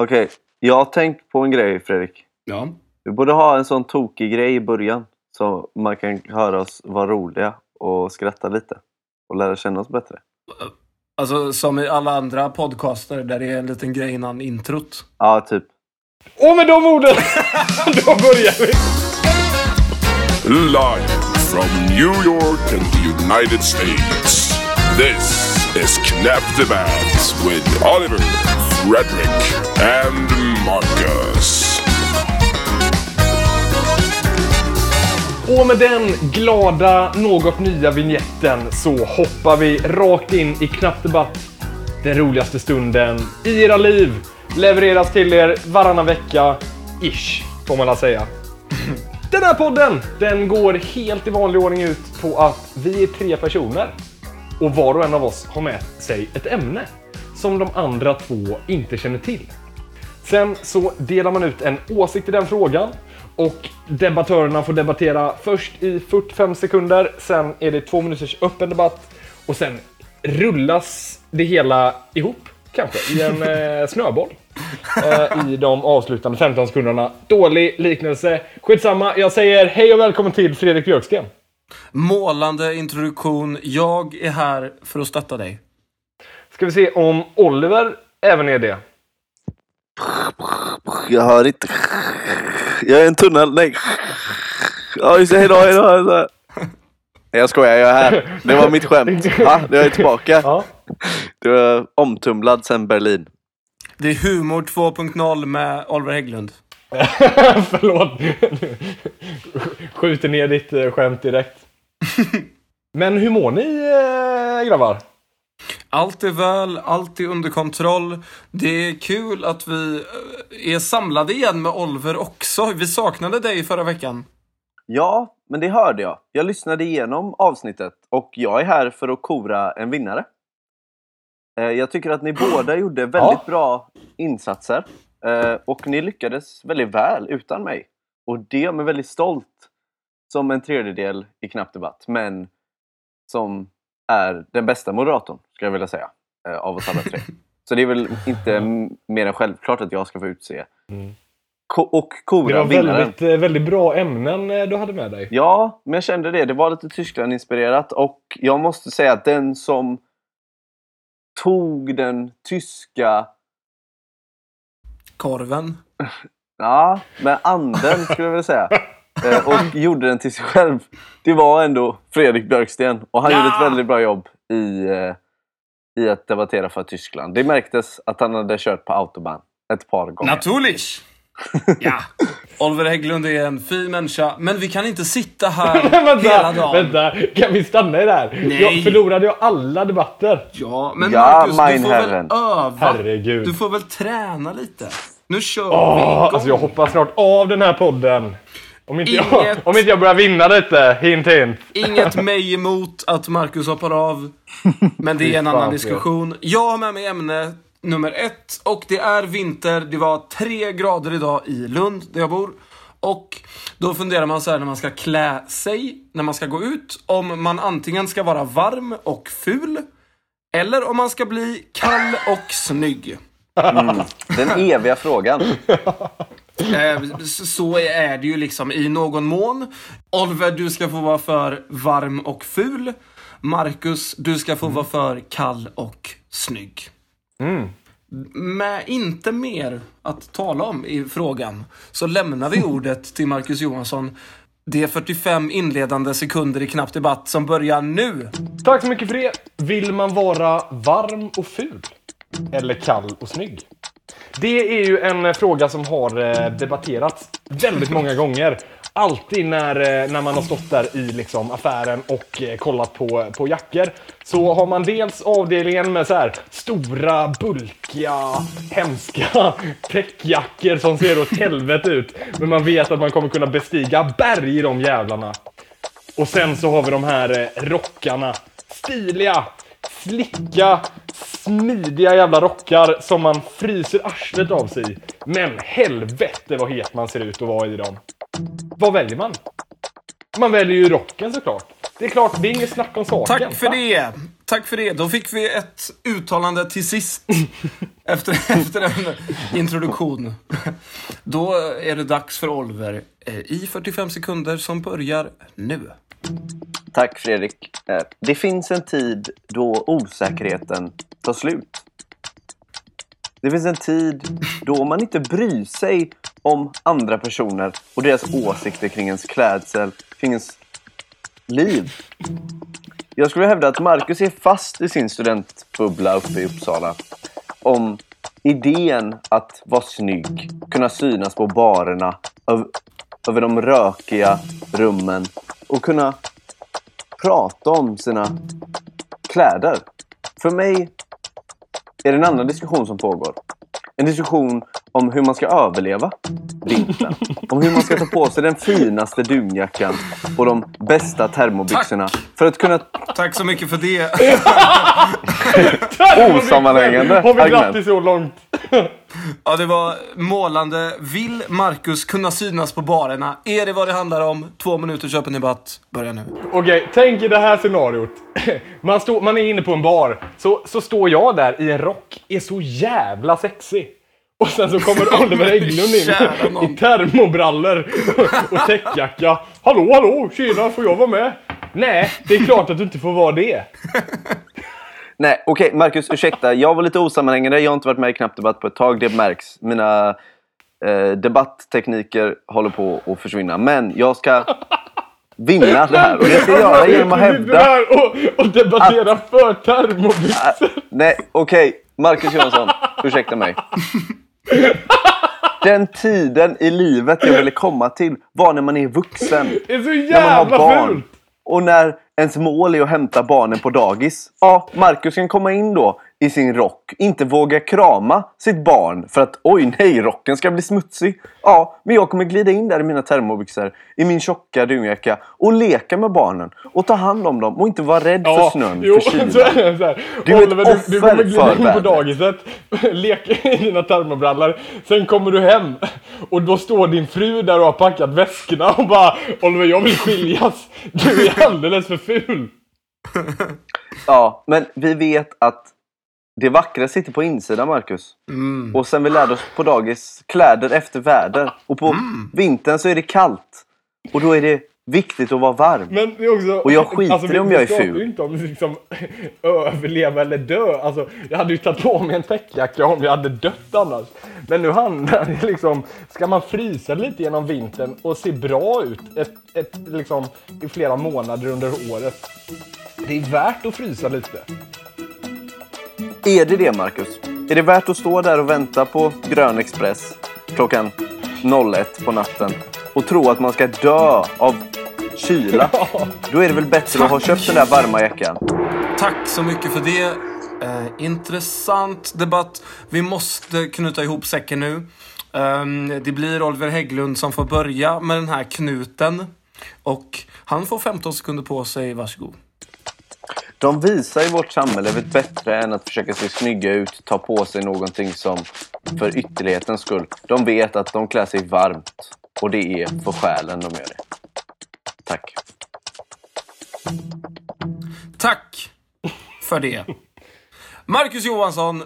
Okej, jag har tänkt på en grej Fredrik. Ja. Vi borde ha en sån tokig grej i början. Så man kan höra oss vara roliga och skratta lite. Och lära känna oss bättre. Alltså som i alla andra podcaster där det är en liten grej innan introt. Ja, typ. Och med de orden, då börjar vi! Live from New York and the United States. This is Knap the Bands with Oliver, Frederick, and Marcus. Och med den glada, något nya vignetten så hoppar vi rakt in i knappdebatt. Den roligaste stunden i era liv levereras till er varannan vecka, ish, får man väl säga. Den här podden, den går helt i vanlig ordning ut på att vi är tre personer och var och en av oss har med sig ett ämne som de andra två inte känner till. Sen så delar man ut en åsikt i den frågan och debattörerna får debattera först i 45 sekunder, sen är det två minuters öppen debatt och sen rullas det hela ihop, kanske, i en eh, snöboll. Eh, I de avslutande 15 sekunderna. Dålig liknelse. Skitsamma, jag säger hej och välkommen till Fredrik Björksten. Målande introduktion. Jag är här för att stötta dig. Ska vi se om Oliver även är det. Jag hör inte. Jag är i en tunnel. Nej. Ja, just det. Hejdå, hejdå. hejdå. Nej, jag skojar. Jag är här. Det var mitt skämt. Ja, jag är tillbaka. Ja. Du är omtumlad sen Berlin. Det är Humor 2.0 med Oliver Hägglund. Förlåt. Skjuter ner ditt eh, skämt direkt. Men hur mår ni eh, grabbar? Allt är väl, allt är under kontroll. Det är kul att vi eh, är samlade igen med Oliver också. Vi saknade dig förra veckan. Ja, men det hörde jag. Jag lyssnade igenom avsnittet och jag är här för att kora en vinnare. Eh, Jag tycker att ni båda gjorde väldigt Ja. bra insatser. Eh, Och ni lyckades väldigt väl utan mig. Och det gör mig väldigt stolt som en tredjedel i Knapp Debatt. Men som är den bästa moderatorn, skulle jag vilja säga. eh, Av oss alla tre. Så det är väl inte mer än självklart att jag ska få utse Mm. ko- och Det kora var vinnaren. väldigt, eh, väldigt bra ämnen eh, du hade med dig. Ja, men jag kände det. Det var lite Tyskland-inspirerat och jag måste säga att den som tog den tyska, Korven. ja, med anden skulle jag vilja säga, och gjorde den till sig själv. Det var ändå Fredrik Björksten och han Ja! gjorde ett väldigt bra jobb i, eh, i att debattera för Tyskland. Det märktes att han hade kört på autobahn ett par gånger. Naturligt! Ja. Oliver Hägglund är en fin människa, men vi kan inte sitta här Men hela vänta, dagen. vänta, kan vi stanna i det här? Nej. Jag förlorade jag alla debatter. Ja, men Ja, Marcus, du får Herren. väl öva? Herregud. Du får väl träna lite? Nu kör vi Åh, igång. alltså jag hoppar snart av den här podden. Om inte, jag, Inget- om inte jag börjar vinna lite, hint hint. Inget mig emot att Marcus hoppar av. Men det är en annan diskussion. Jag har med mig ämne nummer ett och det är vinter. Det var tre grader idag i Lund, där jag bor. Och då funderar man så här när man ska klä sig, när man ska gå ut, om man antingen ska vara varm och ful eller om man ska bli kall och snygg. Den eviga frågan. Eh, Så är det ju liksom i någon mån. Oliver, du ska få vara för varm och ful. Marcus, du ska få vara för kall och snygg. Med inte mer att tala om i frågan så lämnar vi ordet till Marcus Johansson. Det är 45 inledande sekunder i knapp debatt som börjar nu. Tack så mycket för det. Vill man vara varm och ful? Eller kall och snygg? Det är ju en eh, fråga som har eh, debatterats väldigt många gånger. Alltid när, eh, när man har stått där i liksom, affären och kollat på, på jackor så har man dels avdelningen med så här stora, bulkiga, hemska täckjackor som ser åt helvete ut. Men man vet att man kommer kunna bestiga berg i de jävlarna. Och sen så har vi de här rockarna. Stiliga, slicka, smidiga jävla rockar som man fryser arslet av sig i. Men helvete vad het man ser ut att vara i dem. Vad väljer man? Man väljer ju rocken såklart. Det är klart, det är inget snack om saken. Tack för det! Tack för det. Då fick vi ett uttalande till sist. efter, efter en introduktion. Då är det dags för Oliver eh, i 45 sekunder som börjar nu. Tack Fredrik. Eh, det finns en tid då osäkerheten tar slut. Det finns en tid då man inte bryr sig om andra personer och deras åsikter kring ens klädsel, kring ens liv. Jag skulle hävda att Marcus är fast i sin studentbubbla uppe i Uppsala. Om idén att vara snygg, kunna synas på barerna, över de rökiga rummen och kunna prata om sina kläder. För mig är det en annan diskussion som pågår. En diskussion om hur man ska överleva vintern. Om hur man ska ta på sig den finaste dunjackan och de bästa termobyxorna. För att kunna... Tack så mycket för det. Osammanhängande Har vi argument. grattis så långt? Ja, det var målande. Vill Marcus kunna synas på barerna? Är det vad det handlar om? Två minuters öppen debatt börjar nu. Okej, tänk i det här scenariot. Man, står, man är inne på en bar, så, så står jag där i en rock, är så jävla sexig. Och sen så kommer Oliver Hägglund Kära in i termobrallor och täckjacka. Hallå, hallå, tjena, får jag vara med? Nej, det är klart att du inte får vara det. Nej, okej Marcus, ursäkta. Jag var lite osammanhängande. Jag har inte varit med i Knappt Debatt på ett tag. Det märks. Mina eh, debatttekniker håller på att försvinna. Men jag ska vinna det här. Och det ska jag göra genom att hävda... och, och debatterar för termobyxor. Nej, okej. Marcus Johansson, ursäkta mig. Den tiden i livet jag ville komma till var när man är vuxen. Det är så När man har jävla barn. fult. Och när ens mål är att hämta barnen på dagis. Ja, Marcus kan komma in då i sin rock. Inte våga krama sitt barn för att oj nej, rocken ska bli smutsig. Ja, men jag kommer glida in där i mina termobyxor, i min tjocka dunjacka och leka med barnen. Och ta hand om dem och inte vara rädd för snön, jo, för så är kylan. det så här. Du är ett Oliver, du, du offer kommer glida in på världen. dagiset, leka i dina termobrallor, sen kommer du hem och då står din fru där och har packat väskorna och bara Oliver, jag vill skiljas. Du är alldeles för ful. Ja, men vi vet att det vackra sitter på insidan, Marcus. Mm. Och sen vi lärde oss på dagis, kläder efter väder. Och på Mm. vintern så är det kallt. Och då är det viktigt att vara varm. Men det är också, Och jag skiter vi- i om jag är ful. inte om liksom, överleva eller dö. Alltså, jag hade ju tagit på mig en täckjacka om jag hade dött annars. Men nu handlar det liksom, ska man frysa lite genom vintern och se bra ut ett, ett, liksom, i flera månader under året. Det är värt att frysa lite. Är det det, Marcus? Är det värt att stå där och vänta på Grön Express klockan 01 på natten och tro att man ska dö av kyla? Då är det väl bättre att ha köpt den där varma jackan. Tack så mycket för det. Eh, intressant debatt. Vi måste knyta ihop säcken nu. Ehm, det blir Oliver Hägglund som får börja med den här knuten. Och han får 15 sekunder på sig. Varsågod. De visar i vårt samhälle vet bättre än att försöka se snygga ut, ta på sig någonting som för ytterlighetens skull. De vet att de klär sig varmt och det är för själen de gör det. Tack. Tack för det. Marcus Johansson,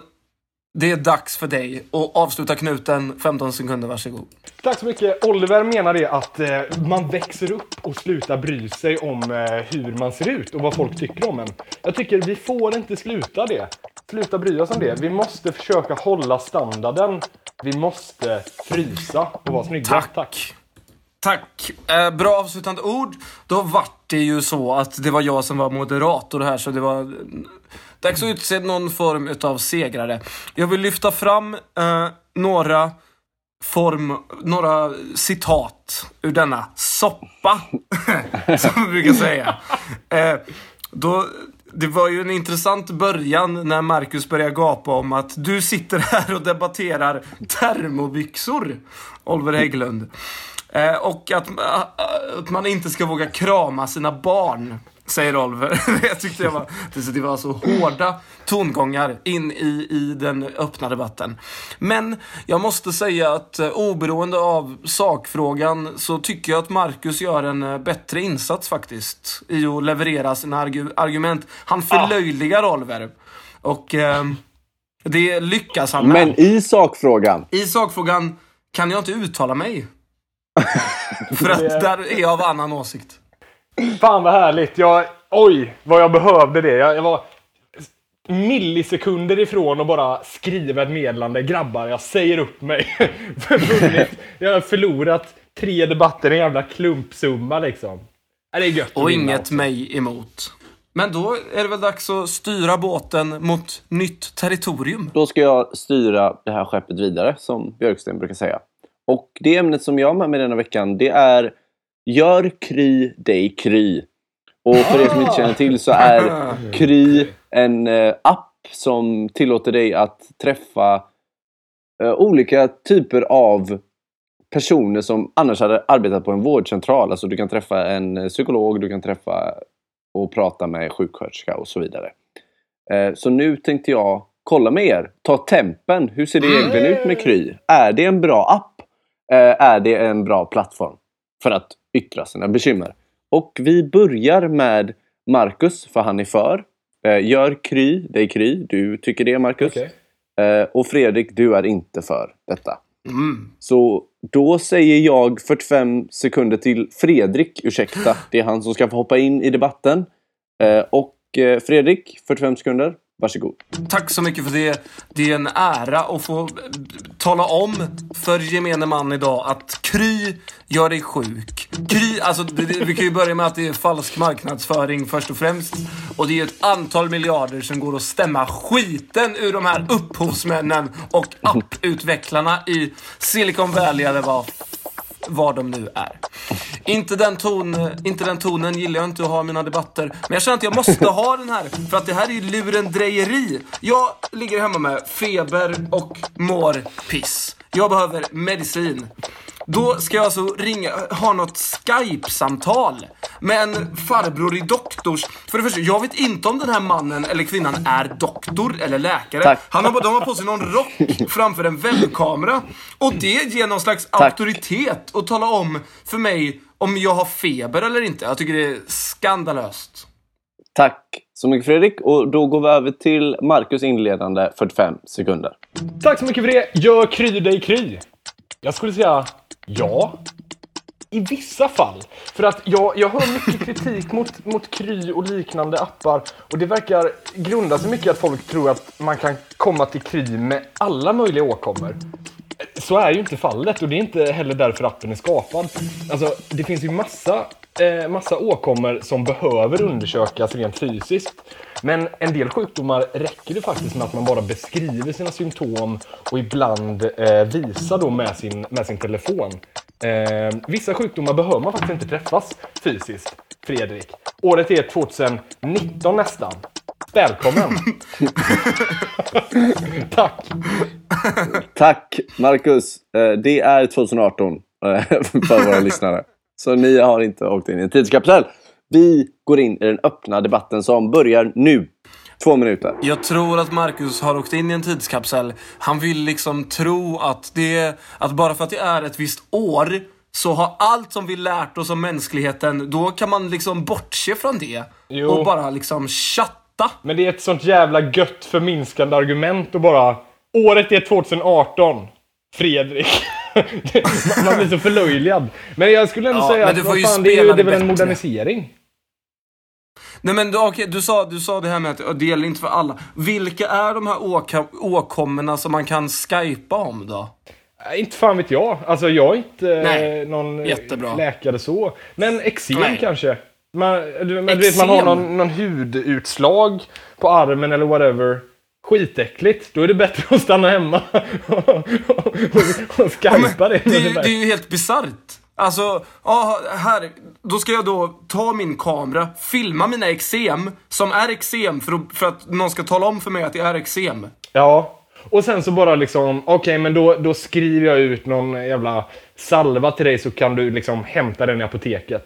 det är dags för dig att avsluta knuten. 15 sekunder, varsågod. Tack så mycket. Oliver menar det att eh, man växer upp och slutar bry sig om eh, hur man ser ut och vad folk tycker om en. Jag tycker vi får inte sluta det. Sluta bry oss om det. Vi måste försöka hålla standarden. Vi måste frysa och vara snygga. Tack. Tack. Tack. Eh, bra avslutande ord. Då vart det ju så att det var jag som var moderator här, så det var dags att utse någon form utav segrare. Jag vill lyfta fram eh, några form, några citat ur denna soppa, som vi brukar säga. Eh, då, det var ju en intressant början när Marcus började gapa om att du sitter här och debatterar termobyxor, Oliver Hägglund. Eh, och att, eh, att man inte ska våga krama sina barn, säger Oliver. jag tyckte det var, det var så hårda tongångar in i, i den öppna debatten. Men jag måste säga att eh, oberoende av sakfrågan så tycker jag att Marcus gör en eh, bättre insats faktiskt i att leverera sina argu argument. Han förlöjligar Oliver. Och eh, det lyckas han med. Men i sakfrågan. I sakfrågan kan jag inte uttala mig. För att där är jag av annan åsikt. Fan vad härligt. Jag, oj, vad jag behövde det. Jag, jag var millisekunder ifrån att bara skriva ett meddelande. Grabbar, jag säger upp mig. jag har förlorat tre debatter, en jävla klumpsumma liksom. Det är gött Och inget också. mig emot. Men då är det väl dags att styra båten mot nytt territorium. Då ska jag styra det här skeppet vidare, som Björksten brukar säga. Och det ämnet som jag har med mig denna veckan, det är Gör Kry dig Kry. Och för er som inte känner till så är Kry en eh, app som tillåter dig att träffa eh, olika typer av personer som annars hade arbetat på en vårdcentral. Alltså du kan träffa en eh, psykolog, du kan träffa och prata med sjuksköterska och så vidare. Så nu tänkte jag kolla med er. Ta tempen. Hur ser det egentligen ut med Kry? Är det en bra app? Är det en bra plattform för att yttra sina bekymmer? Och vi börjar med Marcus, för han är för. Eh, Gör Kry dig Kry. Du tycker det, Marcus. Okej. Eh, Och Fredrik, du är inte för detta. Mm. Så då säger jag 45 sekunder till Fredrik, ursäkta. Det är han som ska få hoppa in i debatten. Eh, Och Fredrik, 45 sekunder. Varsågod. Tack så mycket för det. Det är en ära att få tala om för gemene man idag att Kry gör dig sjuk. Kry, alltså det, det, vi kan ju börja med att det är falsk marknadsföring först och främst. Och det är ett antal miljarder som går att stämma skiten ur de här upphovsmännen och apputvecklarna i Silicon Valley eller vad vad de nu är. Inte den, ton, inte den tonen gillar jag inte att ha i mina debatter. Men jag känner att jag måste ha den här. För att det här är ju lurendrejeri. Jag ligger hemma med feber och mår piss. Jag behöver medicin. Då ska jag alltså ringa, ha något Skype-samtal med en farbror i doktors... För det första, jag vet inte om den här mannen eller kvinnan är doktor eller läkare. Tack. Han har, de har på sig någon rock framför en webbkamera. Och det ger någon slags auktoritet att tala om för mig om jag har feber eller inte. Jag tycker det är skandalöst. Tack så mycket Fredrik. Och då går vi över till Marcus inledande 45 sekunder. Tack så mycket för det. Gör Kry dig Kry? Jag skulle säga ja. I vissa fall. För att jag, jag hör mycket kritik mot, mot Kry och liknande appar. Och det verkar grunda sig mycket att folk tror att man kan komma till Kry med alla möjliga åkommor. Så är ju inte fallet och det är inte heller därför appen är skapad. Alltså, det finns ju massa, eh, massa åkommor som behöver undersökas rent fysiskt. Men en del sjukdomar räcker det faktiskt med att man bara beskriver sina symptom och ibland eh, visar då med sin, med sin telefon. Eh, vissa sjukdomar behöver man faktiskt inte träffas fysiskt, Fredrik. Året är 2019 nästan. Välkommen! Tack! Tack Marcus. Eh, Det är 2018 eh, för våra lyssnare. Så ni har inte åkt in i en tidskapsel. Vi går in i den öppna debatten som börjar nu. Två minuter. Jag tror att Marcus har åkt in i en tidskapsel. Han vill liksom tro att det, att bara för att det är ett visst år så har allt som vi lärt oss om mänskligheten, då kan man liksom bortse från det. Jo. Och bara liksom chatta. Men det är ett sånt jävla gött förminskande argument och bara Året är 2018. Fredrik. Man- blir så förlöjligad. Men jag skulle ändå Ja, säga men att du får fan, det, är ju, det är väl en modernisering? Nej men du- okej, du, sa, du sa det här med att det gäller inte för alla. Vilka är de här åka- åkommorna som man kan skypa om då? Nej, Inte fan vet jag. Alltså jag är inte Nej, eh, någon eh, jättebra. läkare så. Men eksem Nej. kanske. Man, du, men, du vet, man har någon, någon hudutslag på armen eller whatever. Skitäckligt. Då är det bättre att stanna hemma och, och, och skypa det. Det, är ju- det är ju helt bisarrt. Alltså, ja, här, då ska jag då ta min kamera, filma mina eksem, som är eksem, för att, för att någon ska tala om för mig att det är eksem. Ja. Och sen så bara liksom, okej men då, då skriver jag ut någon jävla salva till dig så kan du liksom hämta den i apoteket.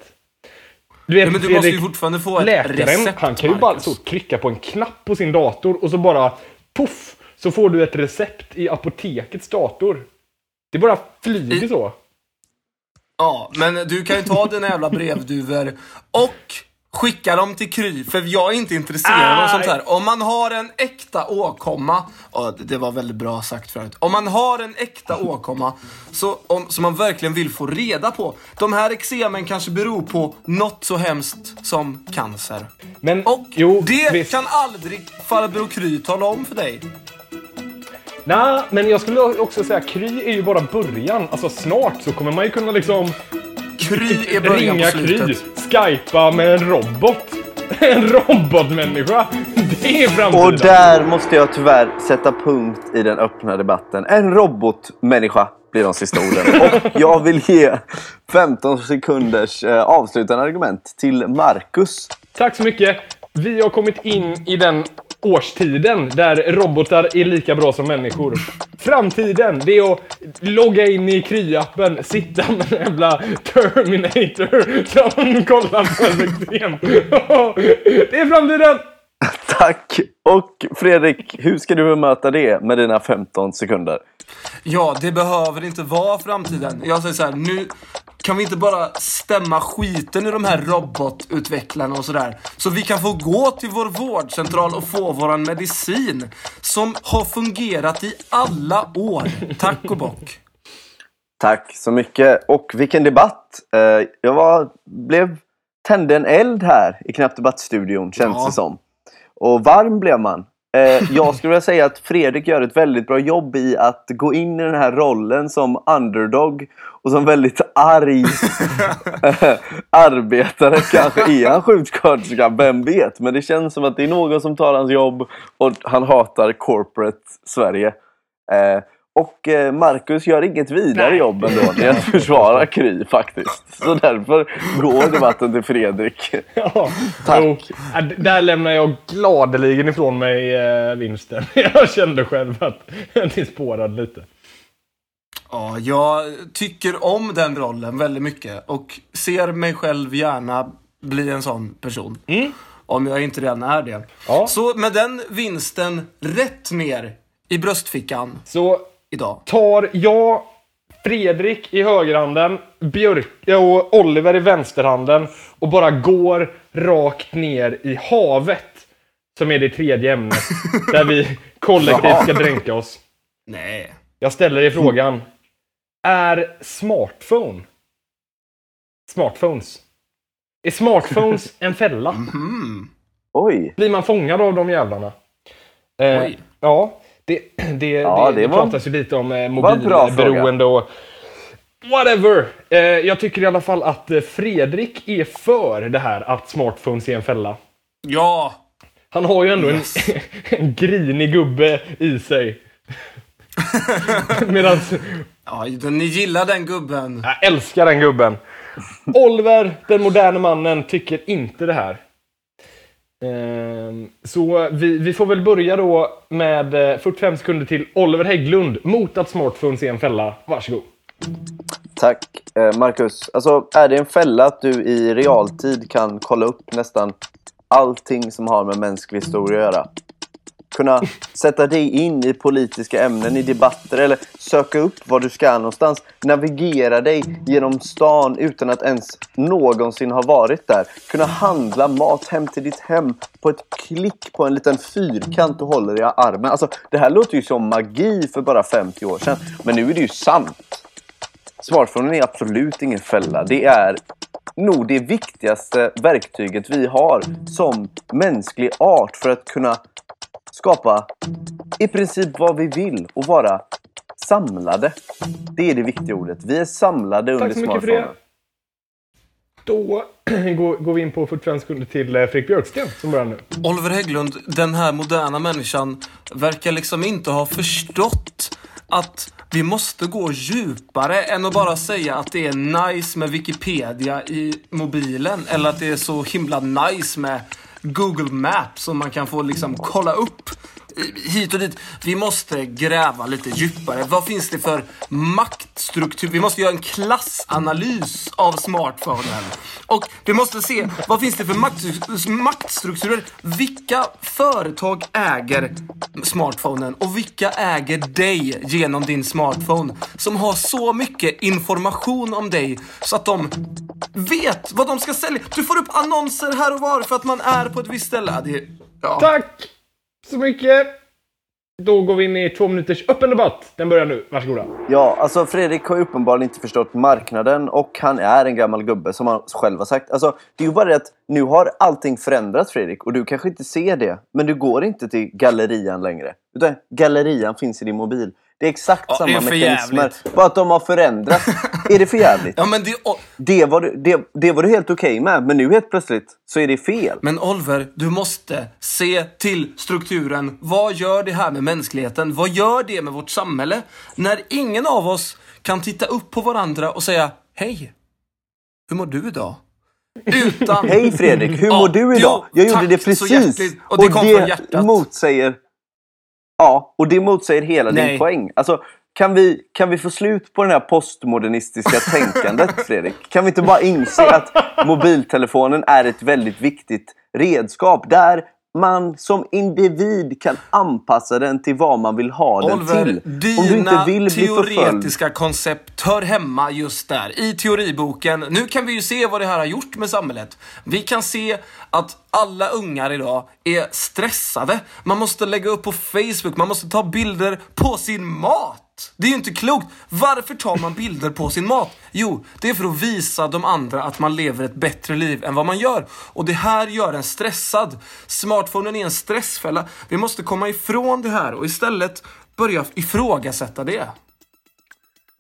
Du vet, Ja, men du måste ju Fredrik, fortfarande få ett läkaren, recept, han kan ju bara så trycka på en knapp på sin dator och så bara poff, så får du ett recept i apotekets dator. Det bara flyger så. Ja, men du kan ju ta dina jävla brevduvor och skicka dem till Kry, för jag är inte intresserad av Aj. sånt här. Om man har en äkta åkomma, ja, det var väldigt bra sagt förut. Om man har en äkta åkomma så, om, som man verkligen vill få reda på. De här eksemen kanske beror på något så hemskt som cancer. Men Och jo, det visst. kan aldrig farbror Kry tala om för dig. Nej, men jag skulle också säga Kry är ju bara början. Alltså snart så kommer man ju kunna liksom Kry är början ringa på Kry, slutet. skypa med en robot. En robotmänniska. Det är framtiden. Och där måste jag tyvärr sätta punkt i den öppna debatten. En robotmänniska blir de sista orden. Och jag vill ge 15 sekunders eh, avslutande argument till Marcus. Tack så mycket. Vi har kommit in i den årstiden där robotar är lika bra som människor. Framtiden, det är att logga in i Kry-appen, sitta med en jävla Terminator som kollar på extrem. Det är framtiden! Tack! Och Fredrik, hur ska du bemöta det med dina 15 sekunder? Ja, det behöver inte vara framtiden. Jag säger så här, nu kan vi inte bara stämma skiten i de här robotutvecklarna och sådär. Så vi kan få gå till vår vårdcentral och få våran medicin som har fungerat i alla år. Tack och bock. Tack så mycket. Och vilken debatt! Eh, Jag var, blev, tände en eld här i Knappt Debatt-studion, känns Ja. det som. Och varm blev man. Eh, Jag skulle vilja säga att Fredrik gör ett väldigt bra jobb i att gå in i den här rollen som underdog och som väldigt arg arbetare. Kanske är han sjuksköterska, vem vet? Men det känns som att det är någon som tar hans jobb och han hatar corporate Sverige. Eh, Och eh, Marcus gör inget vidare Nej. jobb ändå i att försvara Kry faktiskt. Så därför går debatten till Fredrik. Ja, Tack. jo. Där lämnar jag gladeligen ifrån mig eh, vinsten. Jag kände själv att det spårade lite. Ja, jag tycker om den rollen väldigt mycket och ser mig själv gärna bli en sån person. Om jag inte redan är det. Ja. Så med den vinsten rätt ner i bröstfickan Så idag. tar jag Fredrik i högerhanden, Björk och Oliver i vänsterhanden och bara går rakt ner i havet. Som är det tredje ämnet. där vi kollektivt ska dränka oss. Nej. Jag ställer dig frågan. Är smartphone smartphones? Är smartphones en fälla? Oj! Blir man fångad av de jävlarna? Eh, Oj. ja, det, det, Ja, det, det var- pratas ju lite om eh, mobilberoende och whatever. Eh, jag tycker i alla fall att eh, Fredrik är för det här att smartphones är en fälla. Ja. Han har ju ändå Yes. en, en grinig gubbe i sig. Medan ja, ni gillar den gubben. jag älskar den gubben. Oliver, den moderna mannen, tycker inte det här. Ehm, så vi, vi får väl börja då med eh, 45 sekunder till Oliver Hägglund mot att smartphones är en fälla. Varsågod. Tack eh, Marcus. Alltså, är det en fälla att du i realtid kan kolla upp nästan allting som har med mänsklig historia att göra? Kunna sätta dig in i politiska ämnen, i debatter eller söka upp var du ska någonstans. Navigera dig genom stan utan att ens någonsin ha varit där. Kunna handla mat hem till ditt hem på ett klick på en liten fyrkant du håller i armen. Alltså, det här låter ju som magi för bara 50 år sedan. Men nu är det ju sant. Smartphonen är absolut ingen fälla. Det är nog det viktigaste verktyget vi har som mänsklig art för att kunna skapa i princip vad vi vill och vara samlade. Det är det viktiga ordet. Vi är samlade under Tack så mycket för det. smartphonen. Då går, går vi in på 45 sekunder till eh, Fredrik Björksten som börjar nu. Oliver Hägglund, den här moderna människan, verkar liksom inte ha förstått att vi måste gå djupare än att bara säga att det är nice med Wikipedia i mobilen eller att det är så himla nice med Google Maps som man kan få liksom kolla upp hit och dit. Vi måste gräva lite djupare. Vad finns det för maktstruktur? Vi måste göra en klassanalys av smartphonen. Och vi måste se, vad finns det för maktstrukturer? Vilka företag äger smartphonen och vilka äger dig genom din smartphone? Som har så mycket information om dig så att de vet vad de ska sälja. Du får upp annonser här och var för att man är på ett visst ställe. Det, ja. Tack så mycket! Då går vi in i två minuters öppen debatt. Den börjar nu. Varsågoda. Ja, alltså Fredrik har ju uppenbarligen inte förstått marknaden och han är en gammal gubbe som han själv har sagt. Alltså, det är ju bara det att nu har allting förändrats Fredrik och du kanske inte ser det. Men du går inte till gallerian längre. Utan gallerian finns i din mobil. Det är exakt Ja, det är samma mekanismer. Bara att de har förändrats. är det för jävligt? ja, men det... och- Det var du, det, det var du helt okej med, men nu helt plötsligt så är det fel. Men Oliver, du måste se till strukturen. Vad gör det här med mänskligheten? Vad gör det med vårt samhälle? När ingen av oss kan titta upp på varandra och säga Hej! Hur mår du idag? Utan... Hej Fredrik, hur Ja, mår du idag? jo, jag gjorde det precis. Och det från hjärtat. motsäger... Ja, och det motsäger hela Nej. din poäng. Alltså, kan vi, kan vi få slut på det här postmodernistiska tänkandet, Fredrik? Kan vi inte bara inse att mobiltelefonen är ett väldigt viktigt redskap där man som individ kan anpassa den till vad man vill ha den Oliver, till. Om du inte vill bli förföljd. teoretiska koncept hör hemma just där, i teoriboken. Nu kan vi ju se vad det här har gjort med samhället. Vi kan se att alla ungar idag är stressade. Man måste lägga upp på Facebook, man måste ta bilder på sin mat. Det är ju inte klokt. Varför tar man bilder på sin mat? Jo, det är för att visa de andra att man lever ett bättre liv än vad man gör. Och det här gör en stressad. Smartphonen är en stressfälla. Vi måste komma ifrån det här och istället börja ifrågasätta det.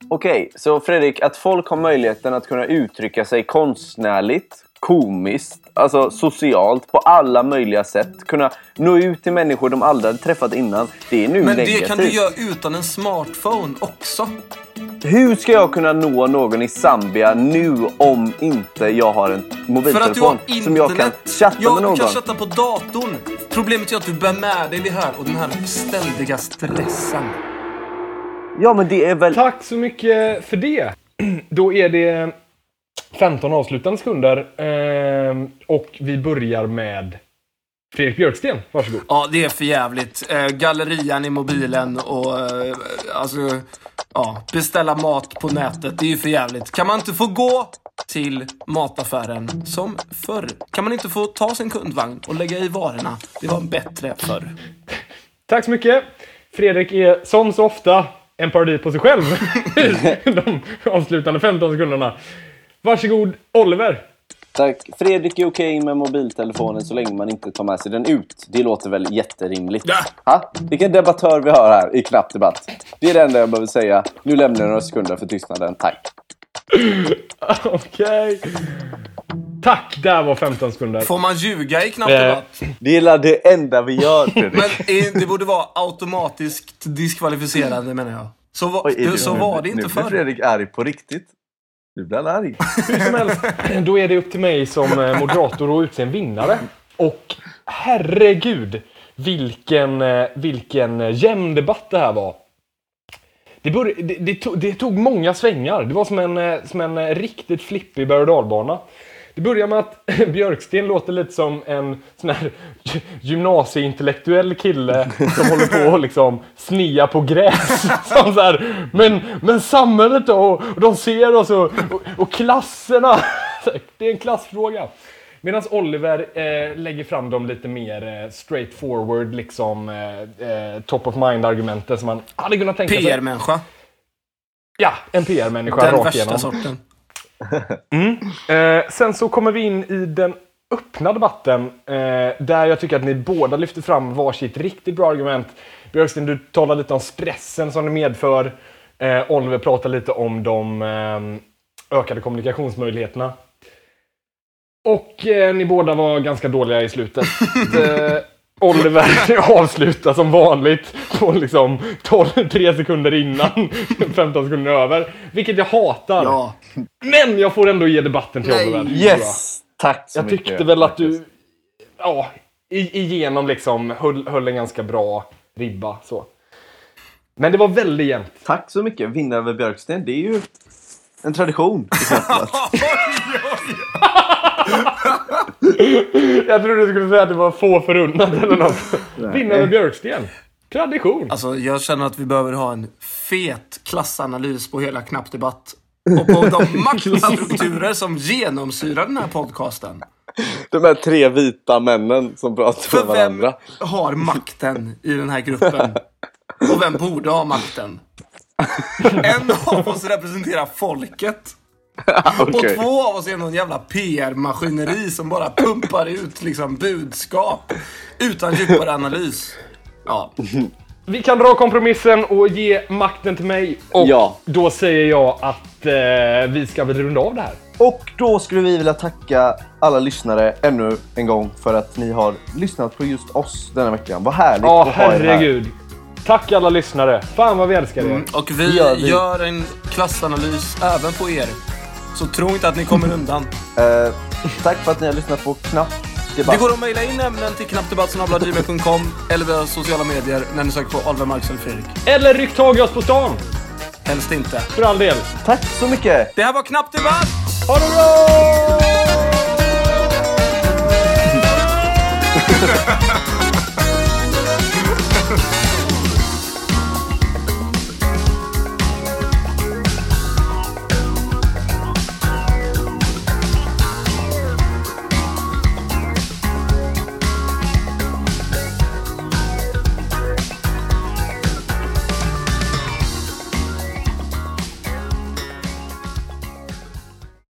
Okej, så Fredrik, att folk har möjligheten att kunna uttrycka sig konstnärligt, komiskt, alltså socialt, på alla möjliga sätt. Kunna nå ut till människor de aldrig hade träffat innan. Det är nu Men negativt. det kan du göra utan en smartphone också. Hur ska jag kunna nå någon i Zambia nu om inte jag har en För att du mobiltelefon har som jag kan chatta ja, med någon? du kan chatta på datorn. Problemet är att du bär med dig det här och den här ständiga stressen. Ja, men det är väl... Tack så mycket för det. Då är det 15 avslutande sekunder. ehm, Och vi börjar med Fredrik Björksten. Varsågod. Ja, det är för jävligt. Eh, gallerian i mobilen och eh, alltså, ja, beställa mat på nätet. Det är ju för jävligt. Kan man inte få gå till mataffären som förr? Kan man inte få ta sin kundvagn och lägga i varorna? Det var bättre förr. Tack så mycket. Fredrik är som så ofta en parodi på sig själv. De avslutande 15 sekunderna. Varsågod Oliver. Tack. Fredrik är okej med mobiltelefonen så länge man inte tar med sig den ut. Det låter väl jätterimligt? Ja. Ha? Vilken debattör vi har här i Knapp Debatt. Det är det enda jag behöver säga. Nu lämnar jag några sekunder för tystnaden. Tack. Okej. Tack, där var 15 sekunder. Får man ljuga i knappt Eh, debatt? Det är det enda vi gör, Fredrik. Men det borde vara automatiskt diskvalificerande menar jag. Så, var, Oj, är det, så var det inte Nu blir förr. Fredrik arg på riktigt. Nu blir han arg. Hur som helst, då är det upp till mig som eh, moderator att utse en vinnare. Och herregud, vilken, eh, vilken eh, jämn debatt det här var. Det, bör, det, det, tog, det tog många svängar. Det var som en, som en riktigt flippig berg och dalbana. Det börjar med att Björksten låter lite som en sån här gy- gymnasieintellektuell kille som håller på att liksom snia på gräs. Som så här, men, men samhället då? Och, och de ser oss och, och, och klasserna. Det är en klassfråga. Medan Oliver eh, lägger fram de lite mer eh, straight forward, liksom eh, eh, top of mind-argumenten som man hade kunnat tänka sig. PR-människa. Ja, en PR-människa Den rakt värsta igenom. sorten. Eh, sen så kommer vi in i den öppna debatten eh, där jag tycker att ni båda lyfter fram varsitt riktigt bra argument. Björksten, du talar lite om stressen som det medför. Eh, Oliver pratar lite om de eh, ökade kommunikationsmöjligheterna. Och eh, ni båda var ganska dåliga i slutet. Oliver avslutar som vanligt på liksom 12, 3 sekunder innan, 15 sekunder över. Vilket jag hatar. Ja. Men jag får ändå ge debatten till Nej. Oliver. Yes! Tack så Jag mycket. tyckte väl att du, ja, igenom liksom höll, höll en ganska bra ribba. Så. Men det var väldigt jämnt. Tack så mycket. Vinna över Björksten, det är ju en tradition. Jag trodde du skulle säga att det var få förunnat eller något. Vinna över Björksten. Tradition. Alltså, jag känner att vi behöver ha en fet klassanalys på hela Knappdebatt. Och på de maktstrukturer som genomsyrar den här podcasten. De här tre vita männen som pratar För med vem varandra. har makten i den här gruppen? Och vem borde ha makten? En av oss representerar folket. Okej. Och två av oss är någon jävla PR-maskineri som bara pumpar ut liksom budskap utan djupare analys. Ja. Vi kan dra kompromissen och ge makten till mig. Och Ja. då säger jag att eh, vi ska väl runda av det här. Och då skulle vi vilja tacka alla lyssnare ännu en gång för att ni har lyssnat på just oss denna veckan. Vad härligt Ja, att ha er här. herregud. Tack alla lyssnare. Fan vad vi älskar er. Mm, och vi gör vi. gör en klassanalys även på er. Så tro inte att ni kommer undan. Eh, tack för att ni har lyssnat på Knapp Debatt. Det går att mejla in ämnen till knappdebatt.gmail.com eller via sociala medier när ni söker på Oliver eller Fredrik. Eller ryck tag i oss på stan. Helst inte. För all del. Tack så mycket! Det här var Knappdebatt! Ha det bra!